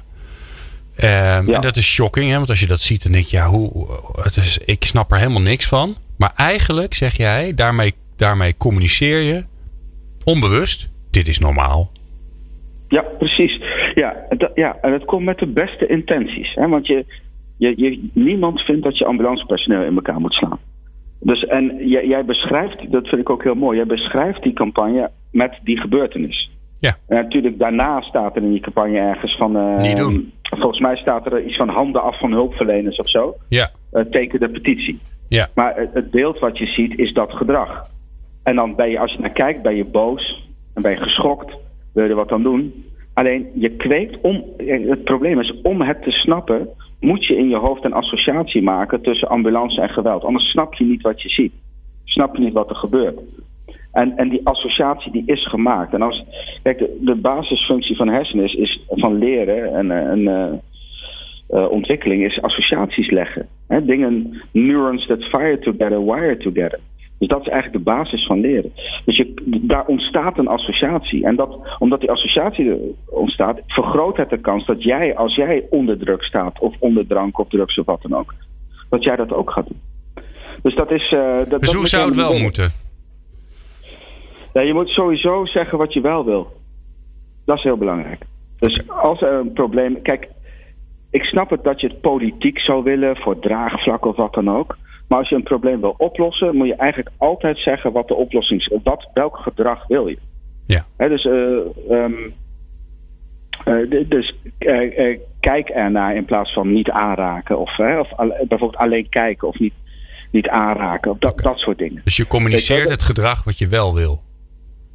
Um, ja. En dat is shocking, hè? want als je dat ziet, dan denk je, ja, hoe, het is, ik snap er helemaal niks van. Maar eigenlijk zeg jij, daarmee, daarmee communiceer je onbewust, dit is normaal. Ja, precies. Ja, dat, ja, en het komt met de beste intenties. Hè? Want je, je, je, niemand vindt dat je ambulancepersoneel in elkaar moet slaan. Dus, en jij, jij, beschrijft, dat vind ik ook heel mooi, jij beschrijft die campagne met die gebeurtenis. Ja. En natuurlijk, daarna staat er in die campagne ergens van. Uh, Niet doen. Volgens mij staat er iets van handen af van hulpverleners of zo. Ja. Uh, teken de petitie. Ja. Maar het beeld wat je ziet is dat gedrag. En dan ben je, als je naar kijkt, ben je boos en ben je geschokt. Wil je er wat aan doen? Alleen je kweekt om. Het probleem is, om het te snappen, moet je in je hoofd een associatie maken tussen ambulance en geweld. Anders snap je niet wat je ziet. Snap je niet wat er gebeurt. En, en die associatie die is gemaakt. En als, kijk, de, basisfunctie van hersenen is, van leren en, en uh, uh, ontwikkeling is associaties leggen. Dingen, neurons that fire together, wire together. Dus dat is eigenlijk de basis van leren. Dus je, daar ontstaat een associatie. En dat, omdat die associatie ontstaat, vergroot het de kans dat jij, als jij onder druk staat, of onder drank of drugs of wat dan ook, dat jij dat ook gaat doen. Dus dat is. Uh, dat, dus dat hoe zou het wel moeten? Ja, je moet sowieso zeggen wat je wel wil. Dat is heel belangrijk. Dus als er een probleem. Kijk, ik snap het dat je het politiek zou willen voor draagvlak of wat dan ook. Maar als je een probleem wil oplossen, moet je eigenlijk altijd zeggen wat de oplossing is. Wat, welk gedrag wil je? Ja. He, dus uh, um, uh, dus uh, kijk ernaar in plaats van niet aanraken. Of, of bijvoorbeeld alleen kijken of niet, niet aanraken. Of dat, okay. dat soort dingen. Dus je communiceert het gedrag wat je wel wil.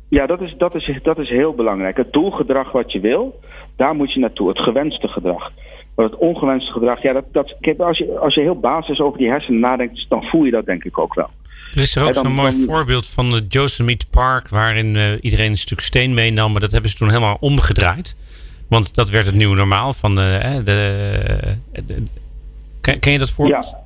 Ja, dat is, dat, is, dat is heel belangrijk. Het doelgedrag wat je wil, daar moet je naartoe. Het gewenste gedrag. Maar het ongewenste gedrag, ja, dat, dat, kijk, als, je, als je heel basis over die hersenen nadenkt, dan voel je dat denk ik ook wel. Er is er ook zo'n mooi dan, voorbeeld van de Yosemite Park, waarin uh, iedereen een stuk steen meenam, maar dat hebben ze toen helemaal omgedraaid. Want dat werd het nieuwe normaal van uh, de, de, de, ken, ken, je dat voorbeeld? Ja.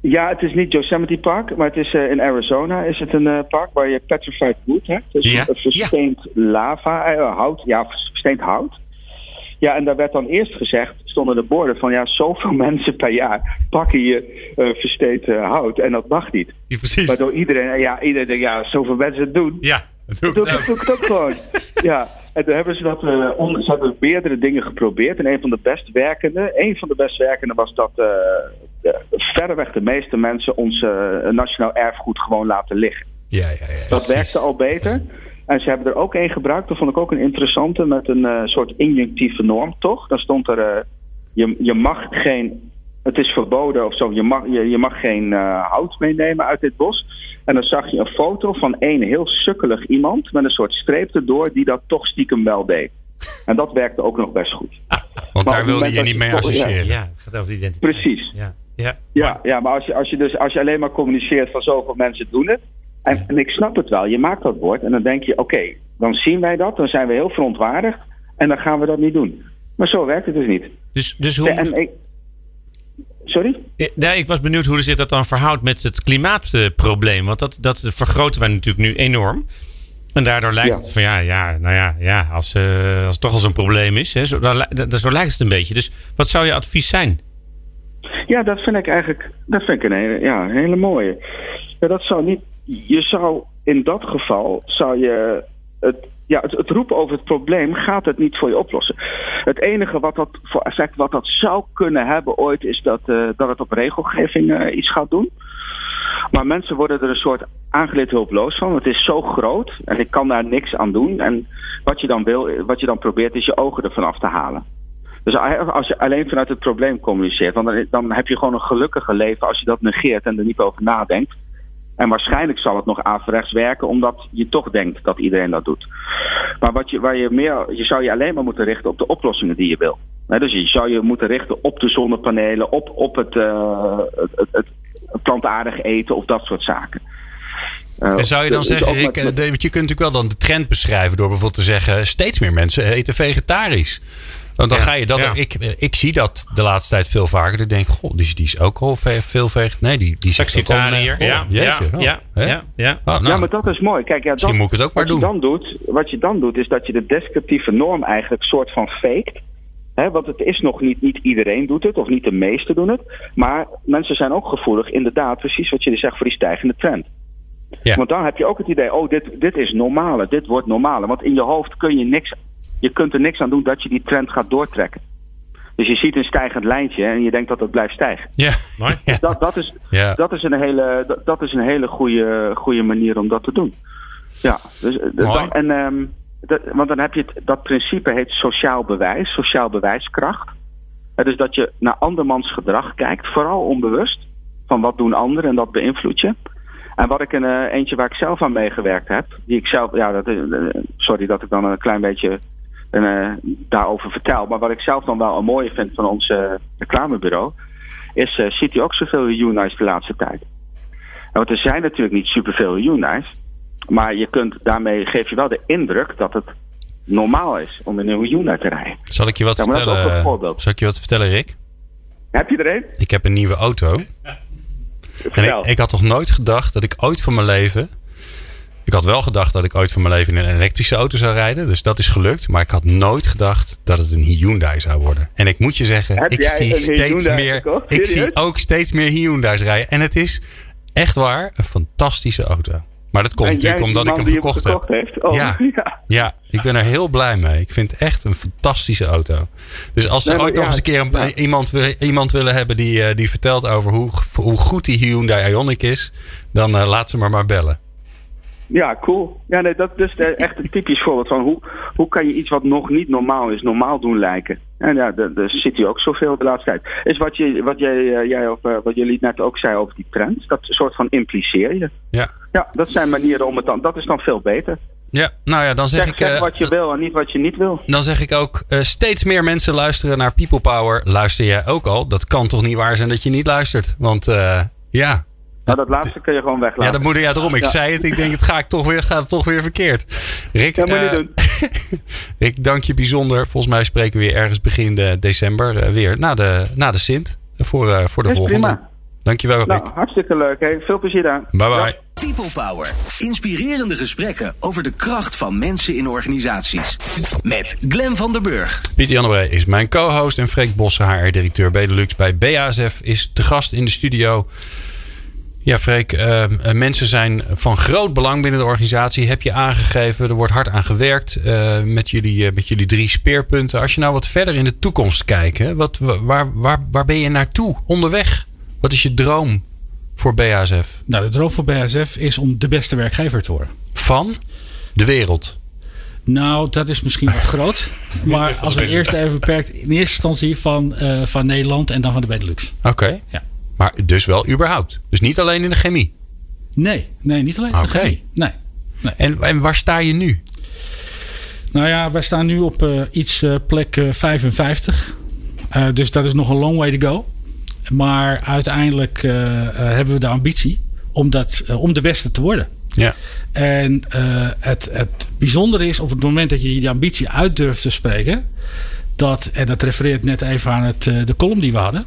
Ja, het is niet Yosemite Park, maar het is uh, in Arizona is het een uh, park waar je petrified wood hebt. Dus ja. versteend ja. lava, uh, hout, ja, versteend hout. Ja, en daar werd dan eerst gezegd, stonden de borden van ja, zoveel mensen per jaar pakken je uh, versteend hout en dat mag niet. Ja, precies. Waardoor iedereen, ja, iedereen denkt, ja, zoveel mensen het doen. Ja, dat doe ik, doe, doe ik ook gewoon. ja, en toen hebben ze dat, uh, on, ze hebben meerdere dingen geprobeerd. En een van de best werkende, een van de best werkende was dat uh, de, verreweg de meeste mensen ons nationaal erfgoed gewoon laten liggen. Ja, ja, ja. Dat werkte al beter. En ze hebben er ook één gebruikt, dat vond ik ook een interessante, met een uh, soort injunctieve norm, toch? Daar stond er, uh, je, je mag geen, het is verboden of zo, je mag, je, je mag geen uh, hout meenemen uit dit bos. En dan zag je een foto van één heel sukkelig iemand met een soort streep erdoor die dat toch stiekem wel deed. En dat werkte ook nog best goed. Want Maar daar wilde je niet mee associëren. Ja, het gaat over de identiteit. Precies. Ja, ja. Ja, ja maar als je, als, je dus, als je alleen maar communiceert van zoveel mensen doen het. En, en ik snap het wel, je maakt dat woord en dan denk je: oké, dan zien wij dat, dan zijn we heel verontwaardigd en dan gaan we dat niet doen. Maar zo werkt het dus niet. Dus, dus hoe, En ik, sorry? Ja, ik was benieuwd hoe zich dat dan verhoudt met het klimaatprobleem. Want dat, dat vergroten wij natuurlijk nu enorm. En daardoor lijkt Ja. het van ja, ja, nou ja, ja als, eh, als het toch al zo'n probleem is. Hè, zo, zo lijkt het een beetje. Dus wat zou je advies zijn? Ja, dat vind ik eigenlijk dat vind ik een hele, ja, een hele mooie. Ja, dat zou niet. Je zou in dat geval zou je het, ja, het, roepen over het probleem gaat het niet voor je oplossen. Het enige wat dat voor effect wat dat zou kunnen hebben ooit is dat, eh, dat het op regelgeving eh, iets gaat doen. Maar mensen worden er een soort aangeleerd hulpeloos van. Het is zo groot en ik kan daar niks aan doen. En wat je dan wil, wat je dan probeert, is je ogen ervan af te halen. Dus als je alleen vanuit het probleem communiceert, dan, dan heb je gewoon een gelukkiger leven als je dat negeert en er niet over nadenkt. En waarschijnlijk zal het nog averechts werken, omdat je toch denkt dat iedereen dat doet. Maar wat je, waar je, meer, je zou je alleen maar moeten richten op de oplossingen die je wil. Dus je zou je moeten richten op de zonnepanelen, op, op het, eh, het, het, het plantaardig eten of dat soort zaken. Eh, En zou je dan zeggen, Rick, met- met- eh, want je kunt natuurlijk wel dan de trend beschrijven door bijvoorbeeld te zeggen, steeds meer mensen eten vegetarisch. Want dan Ja, ga je dat, ja. ik, ik zie dat de laatste tijd veel vaker. Ik denk, goh, die, die is ook al ve- veel vegetarisch. Nee, die, die zegt ook al, nee, Ja, ja, jeetje, oh, ja, ja, ja. Oh, nou, ja, maar dat is mooi. Kijk, ja, dat, Misschien moet ik het ook maar wat doen. Je dan doet, wat je dan doet, is dat je de descriptieve norm eigenlijk soort van faked. Hè, want het is nog niet, niet iedereen doet het, of niet de meesten doen het. Maar mensen zijn ook gevoelig, inderdaad, precies wat je zegt voor die stijgende trend. Ja. Want dan heb je ook het idee, oh, dit, dit is normale, dit wordt normale. Want in je hoofd kun je niks, je kunt er niks aan doen dat je die trend gaat doortrekken. Dus je ziet een stijgend lijntje en je denkt dat het blijft stijgen. Ja. Mooi. Ja. Dat, dat, is, Ja. dat is een hele, dat, dat is een hele goede, goede manier om dat te doen. Ja, dus, eh, Mooi. dan, en, ehm, dat, want dan heb je het, dat principe heet sociaal bewijs, sociaal bewijskracht. Eh, dus dat je naar andermans gedrag kijkt, vooral onbewust, van wat doen anderen en dat beïnvloedt je. En wat ik een eh, eentje waar ik zelf aan meegewerkt heb, die ik zelf, ja, dat, is- sorry dat ik dan een klein beetje eh, daarover vertel, maar wat ik zelf dan wel een mooie vind van ons eh, reclamebureau, is, eh, ziet u ook zoveel Hyundai's de laatste tijd? Nou, Want er zijn natuurlijk niet superveel Hyundai's, maar je kunt, daarmee geef je wel de indruk dat het normaal is om in een Hyundai te rijden. Zal ik je wat Ja, vertellen? Zal ik je wat vertellen, Rick? Heb je er een? Ik heb een nieuwe auto. En ik, ik had toch nooit gedacht dat ik ooit van mijn leven. Ik had wel gedacht dat ik ooit van mijn leven in een elektrische auto zou rijden. Dus dat is gelukt. Maar ik had nooit gedacht dat het een Hyundai zou worden. En ik moet je zeggen, Heb ik zie steeds Hyundai meer. gekocht? Ik Serieus? zie ook steeds meer Hyundai's rijden. En het is echt waar een fantastische auto. Maar dat komt En natuurlijk omdat ik hem gekocht, heb. heeft. Oh, Ja. ja. Ja, ik ben er heel blij mee. Ik vind het echt een fantastische auto. Dus als ze Nee, ooit nog eens een keer een, ja. iemand, iemand willen hebben die, eh, die vertelt over hoe, hoe goed die Hyundai Ioniq is, dan eh, laat ze maar maar bellen. Ja, cool. Ja, nee, dat is echt een typisch voorbeeld van hoe, hoe kan je iets wat nog niet normaal is, normaal doen lijken. En ja, daar zit hij ook zoveel de laatste tijd. Is wat, je, wat, jij, eh, jij of, eh, wat jullie net ook zei over die trends, dat soort van impliceer je. Ja. Ja, dat zijn manieren om het dan, dat is dan veel beter. Ja, nou ja, dan zeg, Zeg, ik, zeg eh, wat je wil en niet wat je niet wil. dan zeg ik ook, steeds meer mensen luisteren naar People Power. Luister jij ook al? Dat kan toch niet waar zijn dat je niet luistert? Want ja, Nou, dat laatste kun je gewoon weglaten. ja, dat moet, ja, daarom. Ik Ja. zei het. Ik denk, het ga ik toch weer, gaat het toch weer verkeerd. Rick, Dat moet je eh, doen. Rick, dank je bijzonder. Volgens mij spreken we weer ergens begin de december eh, weer na de, na de Sint. Voor, eh, voor de Is volgende. prima. Dankjewel, Rick. Nou, hartstikke leuk. Hè. Veel plezier daar. bye bye. Ja. People Power. Inspirerende gesprekken over de kracht van mensen in organisaties. Met Glen van der Burg. Pieter Jannebree is mijn co-host en Freek Bossen, HR-directeur Benelux bij BASF, is te gast in de studio. Ja, Freek, eh, eh, mensen zijn van groot belang binnen de organisatie. Heb je aangegeven, er wordt hard aan gewerkt eh, met, jullie, eh, met jullie drie speerpunten. Als je nou wat verder in de toekomst kijkt, hè, wat, waar, waar, waar ben je naartoe onderweg? Wat is je droom voor BASF? Nou, de droom voor BASF is om de beste werkgever te worden. Van de wereld. Nou, dat is misschien wat groot. Maar als we eerst even beperkt in eerste instantie van, van Nederland en dan van de Benelux. Oké. Ja. Maar dus wel überhaupt. Dus niet alleen in de chemie. Nee, nee, niet alleen. Oké. de chemie. Nee. En, en waar sta je nu? Nou ja, wij staan nu op uh, iets uh, plek uh, 55. dus dat is nog een long way to go. Maar uiteindelijk hebben we de ambitie om, dat, om de beste te worden. Ja. En het, het bijzondere is op het moment dat je die ambitie uit durft te spreken. Dat, en dat refereert net even aan het, de column die we hadden.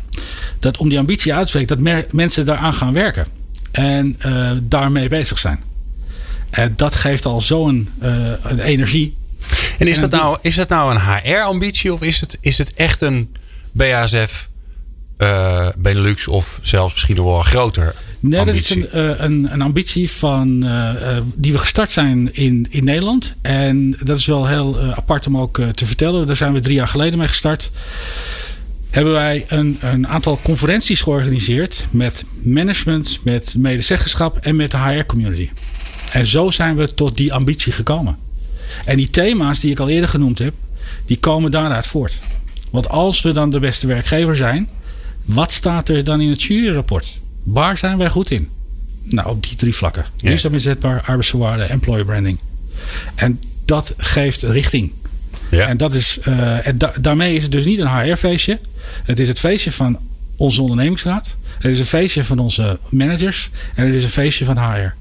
Dat om die ambitie uit te spreken, dat mensen daaraan gaan werken. En daarmee bezig zijn. En dat geeft al zo'n een energie en is, dat, nou, is dat nou een HR-ambitie of is het, is het echt een BASF, uh, Benelux of zelfs misschien nog wel groter Nee, ambitie? dat is een, een, een ambitie van, uh, die we gestart zijn in, in Nederland. En dat is wel heel apart om ook te vertellen. Daar zijn we drie jaar geleden mee gestart. Hebben wij een, een aantal conferenties georganiseerd met management, met medezeggenschap en met de HR-community. En zo zijn we tot die ambitie gekomen. En die thema's die ik al eerder genoemd heb, die komen daaruit voort. Want als we dan de beste werkgever zijn, wat staat er dan in het juryrapport? Waar zijn wij goed in? Nou, op die drie vlakken. Ja. Duurzaam inzetbaar, arbeidsvoorwaarden, employer branding. En dat geeft richting. Ja. En, dat is, uh, en da daarmee is het dus niet een HR-feestje. Het is het feestje van onze ondernemingsraad. Het is een feestje van onze managers. En het is een feestje van HR.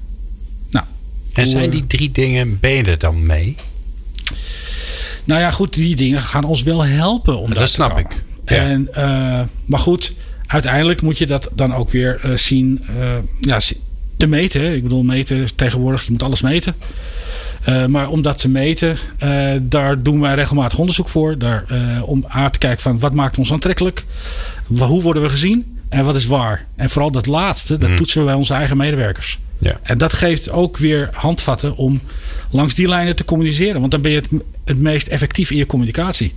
En zijn die drie dingen, ben je er dan mee? Nou ja, goed, die dingen gaan ons wel helpen om dat, dat snap ik. Ja. En, uh, maar goed, uiteindelijk moet je dat dan ook weer uh, zien uh, ja, te meten. Ik bedoel, meten tegenwoordig, je moet alles meten. maar om dat te meten, daar doen wij regelmatig onderzoek voor. Daar, om aan te kijken van wat maakt ons aantrekkelijk? Hoe worden we gezien? En wat is waar? En vooral dat laatste, dat mm. toetsen we bij onze eigen medewerkers. Ja. En dat geeft ook weer handvatten om langs die lijnen te communiceren. Want dan ben je het, het meest effectief in je communicatie.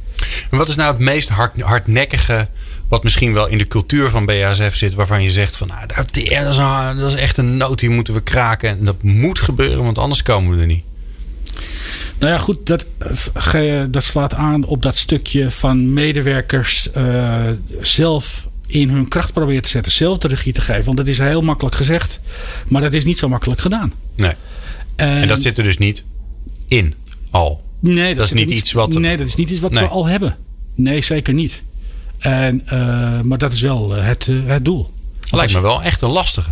En wat is nou het meest hard, hardnekkige wat misschien wel in de cultuur van BASF zit, waarvan je zegt van nou, dat is, een, dat is echt een noot, die moeten we kraken. En dat moet gebeuren, want anders komen we er niet. Nou ja, goed, dat, dat slaat aan op dat stukje van medewerkers uh, zelf in hun kracht proberen te zetten. Zelf de regie te geven. Want dat is heel makkelijk gezegd. Maar dat is niet zo makkelijk gedaan. Nee. En, en dat zit er dus niet in al. Nee, dat, dat is niet iets wat. Nee, dat is niet iets wat nee. we al hebben. Nee, zeker niet. En, uh, maar dat is wel het, uh, het doel. Dat lijkt me wel echt een lastige.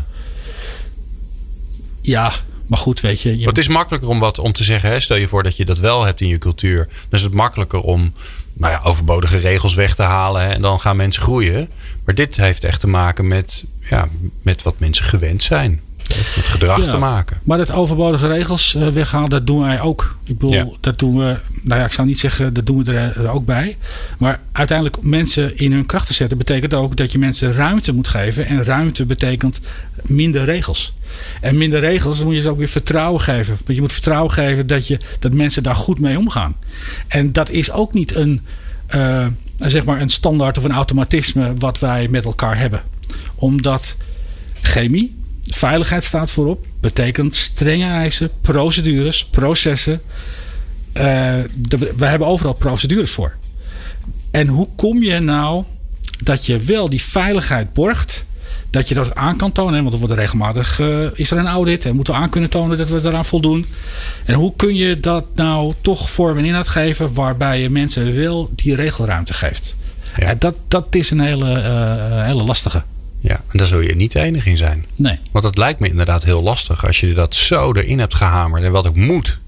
Ja, maar goed, weet je. je het is makkelijker om wat om te zeggen. Hè? Stel je voor dat je dat wel hebt in je cultuur. Dan is het makkelijker om nou ja, overbodige regels weg te halen. En dan gaan mensen groeien. Maar dit heeft echt te maken met, ja, met wat mensen gewend zijn. Met gedrag ja, te maken. Maar dat overbodige regels uh, weghalen, dat doen wij ook. Ik bedoel, ja. dat doen we. Nou ja, ik zou niet zeggen, dat doen we er, er, ook bij. Maar uiteindelijk mensen in hun kracht te zetten, betekent ook dat je mensen ruimte moet geven. En ruimte betekent minder regels. En minder regels, dan moet je ze ook weer vertrouwen geven. Want je moet vertrouwen geven dat, je, dat mensen daar goed mee omgaan. En dat is ook niet een, uh, zeg maar een standaard of een automatisme wat wij met elkaar hebben. Omdat chemie, veiligheid staat voorop, betekent strenge eisen, procedures, processen. Uh, de, we hebben overal procedures voor. En hoe kom je nou dat je wel die veiligheid borgt, dat je dat aan kan tonen. Want er wordt regelmatig uh, is er een audit en moeten we aan kunnen tonen dat we daaraan voldoen. En hoe kun je dat nou toch vorm en inhoud geven waarbij je mensen wel die regelruimte geeft? Ja. dat, dat is een hele, uh, hele lastige. Ja, en daar zul je niet de enige in zijn. Nee. Want dat lijkt me inderdaad heel lastig als je dat zo erin hebt gehamerd en wat ook moet.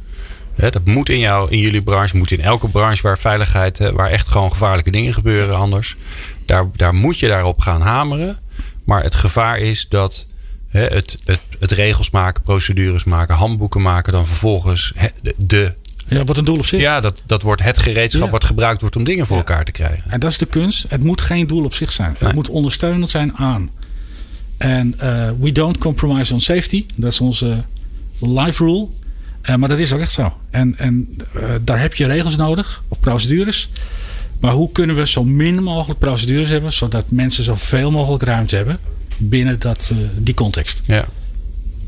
Hè, dat moet in, jou, in jullie branche, moet in elke branche waar veiligheid, waar echt gewoon gevaarlijke dingen gebeuren anders. Daar, daar moet je daarop gaan hameren. Maar het gevaar is dat hè, het, het, het, regels maken, procedures maken, handboeken maken, dan vervolgens de, de ja, wordt een doel op zich. Ja, dat, dat wordt het gereedschap ja. wat gebruikt wordt om dingen voor ja. elkaar te krijgen. En dat is de kunst. Het moet geen doel op zich zijn. Nee. Het moet ondersteunend zijn aan. En uh, we don't compromise on safety. Dat is onze life rule. Uh, maar dat is ook echt zo. En, en uh, daar heb je regels nodig, of procedures. Maar hoe kunnen we zo min mogelijk procedures hebben, zodat mensen zoveel mogelijk ruimte hebben binnen dat, die context? Ja.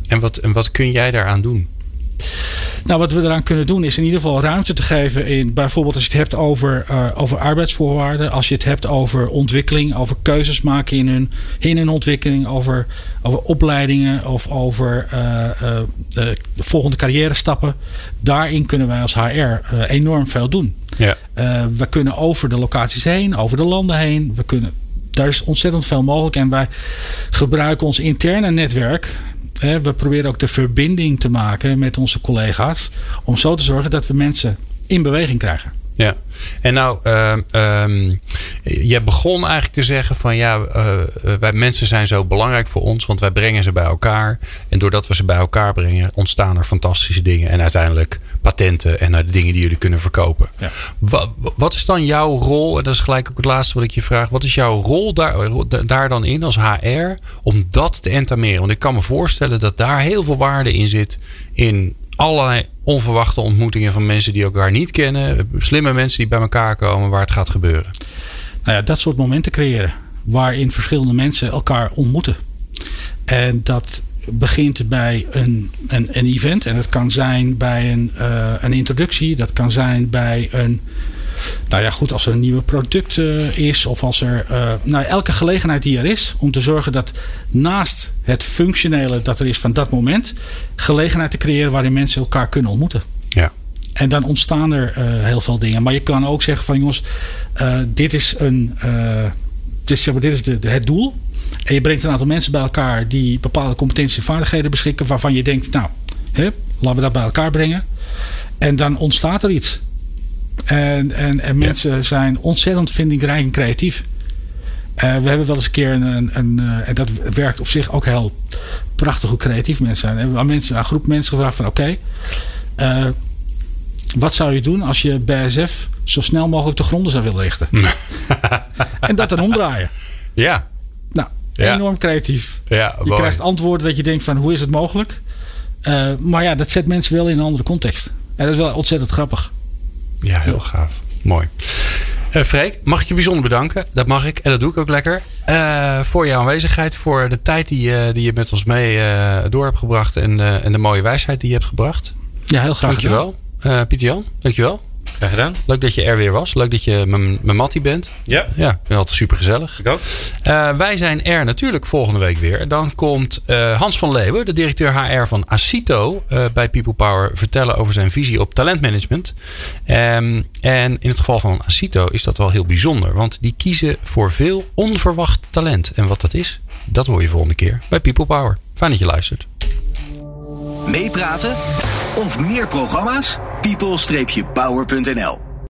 En wat, en wat kun jij daaraan doen? Nou, wat we eraan kunnen doen is in ieder geval ruimte te geven in bijvoorbeeld als je het hebt over, uh, over arbeidsvoorwaarden, als je het hebt over ontwikkeling, over keuzes maken in hun, in hun ontwikkeling, over, over opleidingen of over uh, uh, de volgende carrière stappen. Daarin kunnen wij als HR enorm veel doen. Ja. we kunnen over de locaties heen, over de landen heen. We kunnen, daar is ontzettend veel mogelijk en wij gebruiken ons interne netwerk we proberen ook de verbinding te maken met onze collega's. Om zo te zorgen dat we mensen in beweging krijgen. Ja, en nou, um, je begon eigenlijk te zeggen van ja, uh, wij mensen zijn zo belangrijk voor ons, want wij brengen ze bij elkaar. En doordat we ze bij elkaar brengen, ontstaan er fantastische dingen. En uiteindelijk patenten en de dingen die jullie kunnen verkopen. Ja. Wat, wat, is dan jouw rol? En dat is gelijk ook het laatste wat ik je vraag. Wat is jouw rol daar, daar dan in als HR om dat te entameren? Want ik kan me voorstellen dat daar heel veel waarde in zit in allerlei onverwachte ontmoetingen van mensen die elkaar niet kennen. Slimme mensen die bij elkaar komen waar het gaat gebeuren. Nou ja, dat soort momenten creëren. Waarin verschillende mensen elkaar ontmoeten. En dat begint bij een, een, een event. En dat kan zijn bij een, uh, een introductie. Dat kan zijn bij een nou ja, goed, als er een nieuwe product uh, is of als er. Uh, nou, elke gelegenheid die er is om te zorgen dat naast het functionele dat er is van dat moment, gelegenheid te creëren waarin mensen elkaar kunnen ontmoeten. Ja. En dan ontstaan er uh, heel veel dingen. Maar je kan ook zeggen van jongens, dit is een. dit is, dit is de, de, het doel. En je brengt een aantal mensen bij elkaar die bepaalde competenties en vaardigheden beschikken. waarvan je denkt, nou, hè, laten we dat bij elkaar brengen. En dan ontstaat er iets. En, en, en mensen zijn ontzettend vindingrijk en creatief. Uh, we hebben wel eens een keer een, een, een uh, en dat werkt op zich ook heel prachtig hoe creatief mensen zijn. We hebben aan mensen, een groep mensen gevraagd van oké, okay, uh, wat zou je doen als je BSF zo snel mogelijk te gronden zou willen richten? en dat dan omdraaien. Ja. Nou, enorm creatief. Ja, je krijgt antwoorden dat je denkt van hoe is het mogelijk? maar ja, dat zet mensen wel in een andere context. En dat is wel ontzettend grappig. Ja, heel gaaf. Mooi. Uh, Freek, mag ik je bijzonder bedanken. Dat mag ik en dat doe ik ook lekker. Uh, voor jouw aanwezigheid, voor de tijd die, uh, die je met ons mee door hebt gebracht en, en de mooie wijsheid die je hebt gebracht. Ja, heel graag Dankjewel. Pieter Jan, dankjewel. Graag gedaan. Leuk dat je er weer was. Leuk dat je mijn Mattie bent. Ja. Ja, ik vind het altijd super gezellig. Ik ook. Uh, wij zijn er natuurlijk volgende week weer. Dan komt uh, Hans van Leeuwen, de directeur HR van Acito, uh, bij People Power vertellen over zijn visie op talentmanagement. Um, en in het geval van Acito is dat wel heel bijzonder, want die kiezen voor veel onverwacht talent. En wat dat is, dat hoor je volgende keer bij People Power. Fijn dat je luistert. Meepraten of meer programma's? people-power.nl